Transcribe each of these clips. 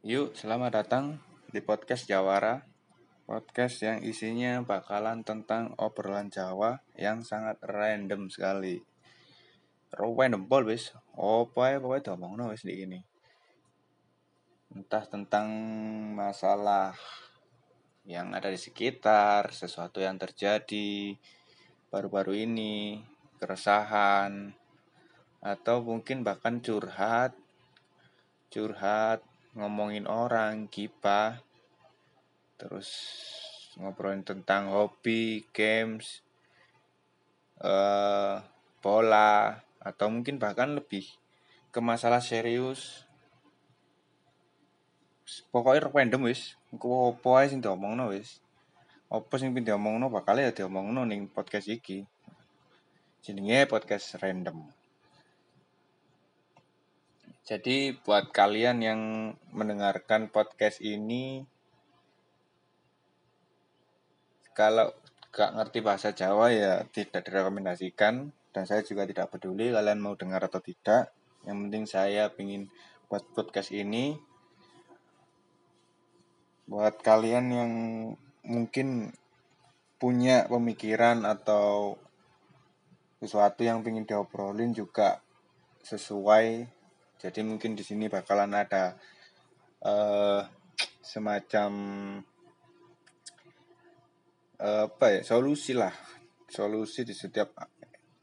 Yuk, selamat datang di podcast Jawara. Podcast yang isinya bakalan tentang obrolan Jawa yang sangat random sekali. Random bol wis. Apa ya pokoknya diomongno wis di ini. Entah tentang masalah yang ada di sekitar, sesuatu yang terjadi baru-baru ini, keresahan, atau mungkin bahkan curhat, curhat ngomongin orang, kipa, terus ngobrolin tentang hobi, games, uh, bola, atau mungkin bahkan lebih ke masalah serius. Pokoknya random wis, engko opo ae sing diomongno wis. Apa sing pin diomongno bakal ya diomongno ning podcast iki. Jenenge podcast random. Jadi buat kalian yang mendengarkan podcast ini kalau gak ngerti bahasa Jawa ya tidak direkomendasikan dan saya juga tidak peduli kalian mau dengar atau tidak. Yang penting saya ingin buat podcast ini buat kalian yang mungkin punya pemikiran atau sesuatu yang ingin diobrolin juga sesuai jadi mungkin di sini bakalan ada uh, semacam uh, apa ya solusi lah. Solusi di setiap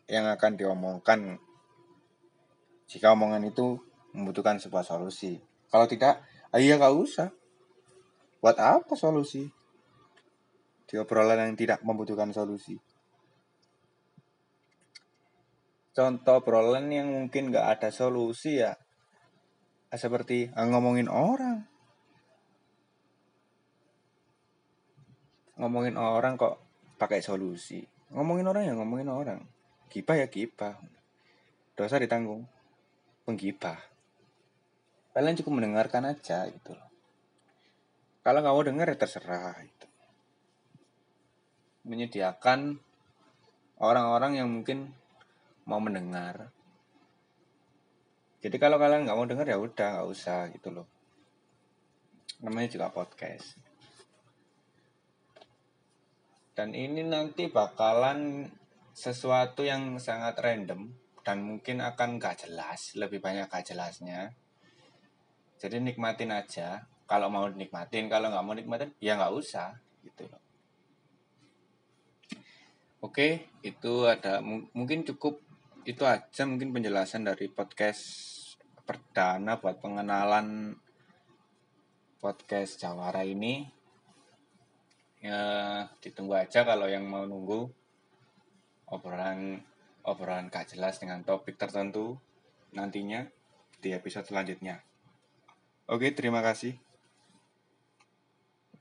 yang akan diomongkan. Jika omongan itu membutuhkan sebuah solusi. Kalau tidak ayah ya nggak usah. Buat apa solusi? Di obrolan yang tidak membutuhkan solusi. Contoh obrolan yang mungkin nggak ada solusi ya seperti ah, ngomongin orang. Ngomongin orang kok pakai solusi. Ngomongin orang ya ngomongin orang. Kipa ya kipa dosa ditanggung. Penggibah. Kalian cukup mendengarkan aja gitu loh. Kalau mau dengar ya terserah itu. Menyediakan orang-orang yang mungkin mau mendengar jadi kalau kalian nggak mau denger ya udah nggak usah gitu loh. Namanya juga podcast. Dan ini nanti bakalan sesuatu yang sangat random dan mungkin akan gak jelas lebih banyak gak jelasnya. Jadi nikmatin aja. Kalau mau nikmatin kalau nggak mau nikmatin ya nggak usah gitu loh. Oke itu ada mungkin cukup itu aja mungkin penjelasan dari podcast perdana buat pengenalan podcast Jawara ini. Ya, ditunggu aja kalau yang mau nunggu obrolan obrolan gak jelas dengan topik tertentu nantinya di episode selanjutnya. Oke, terima kasih.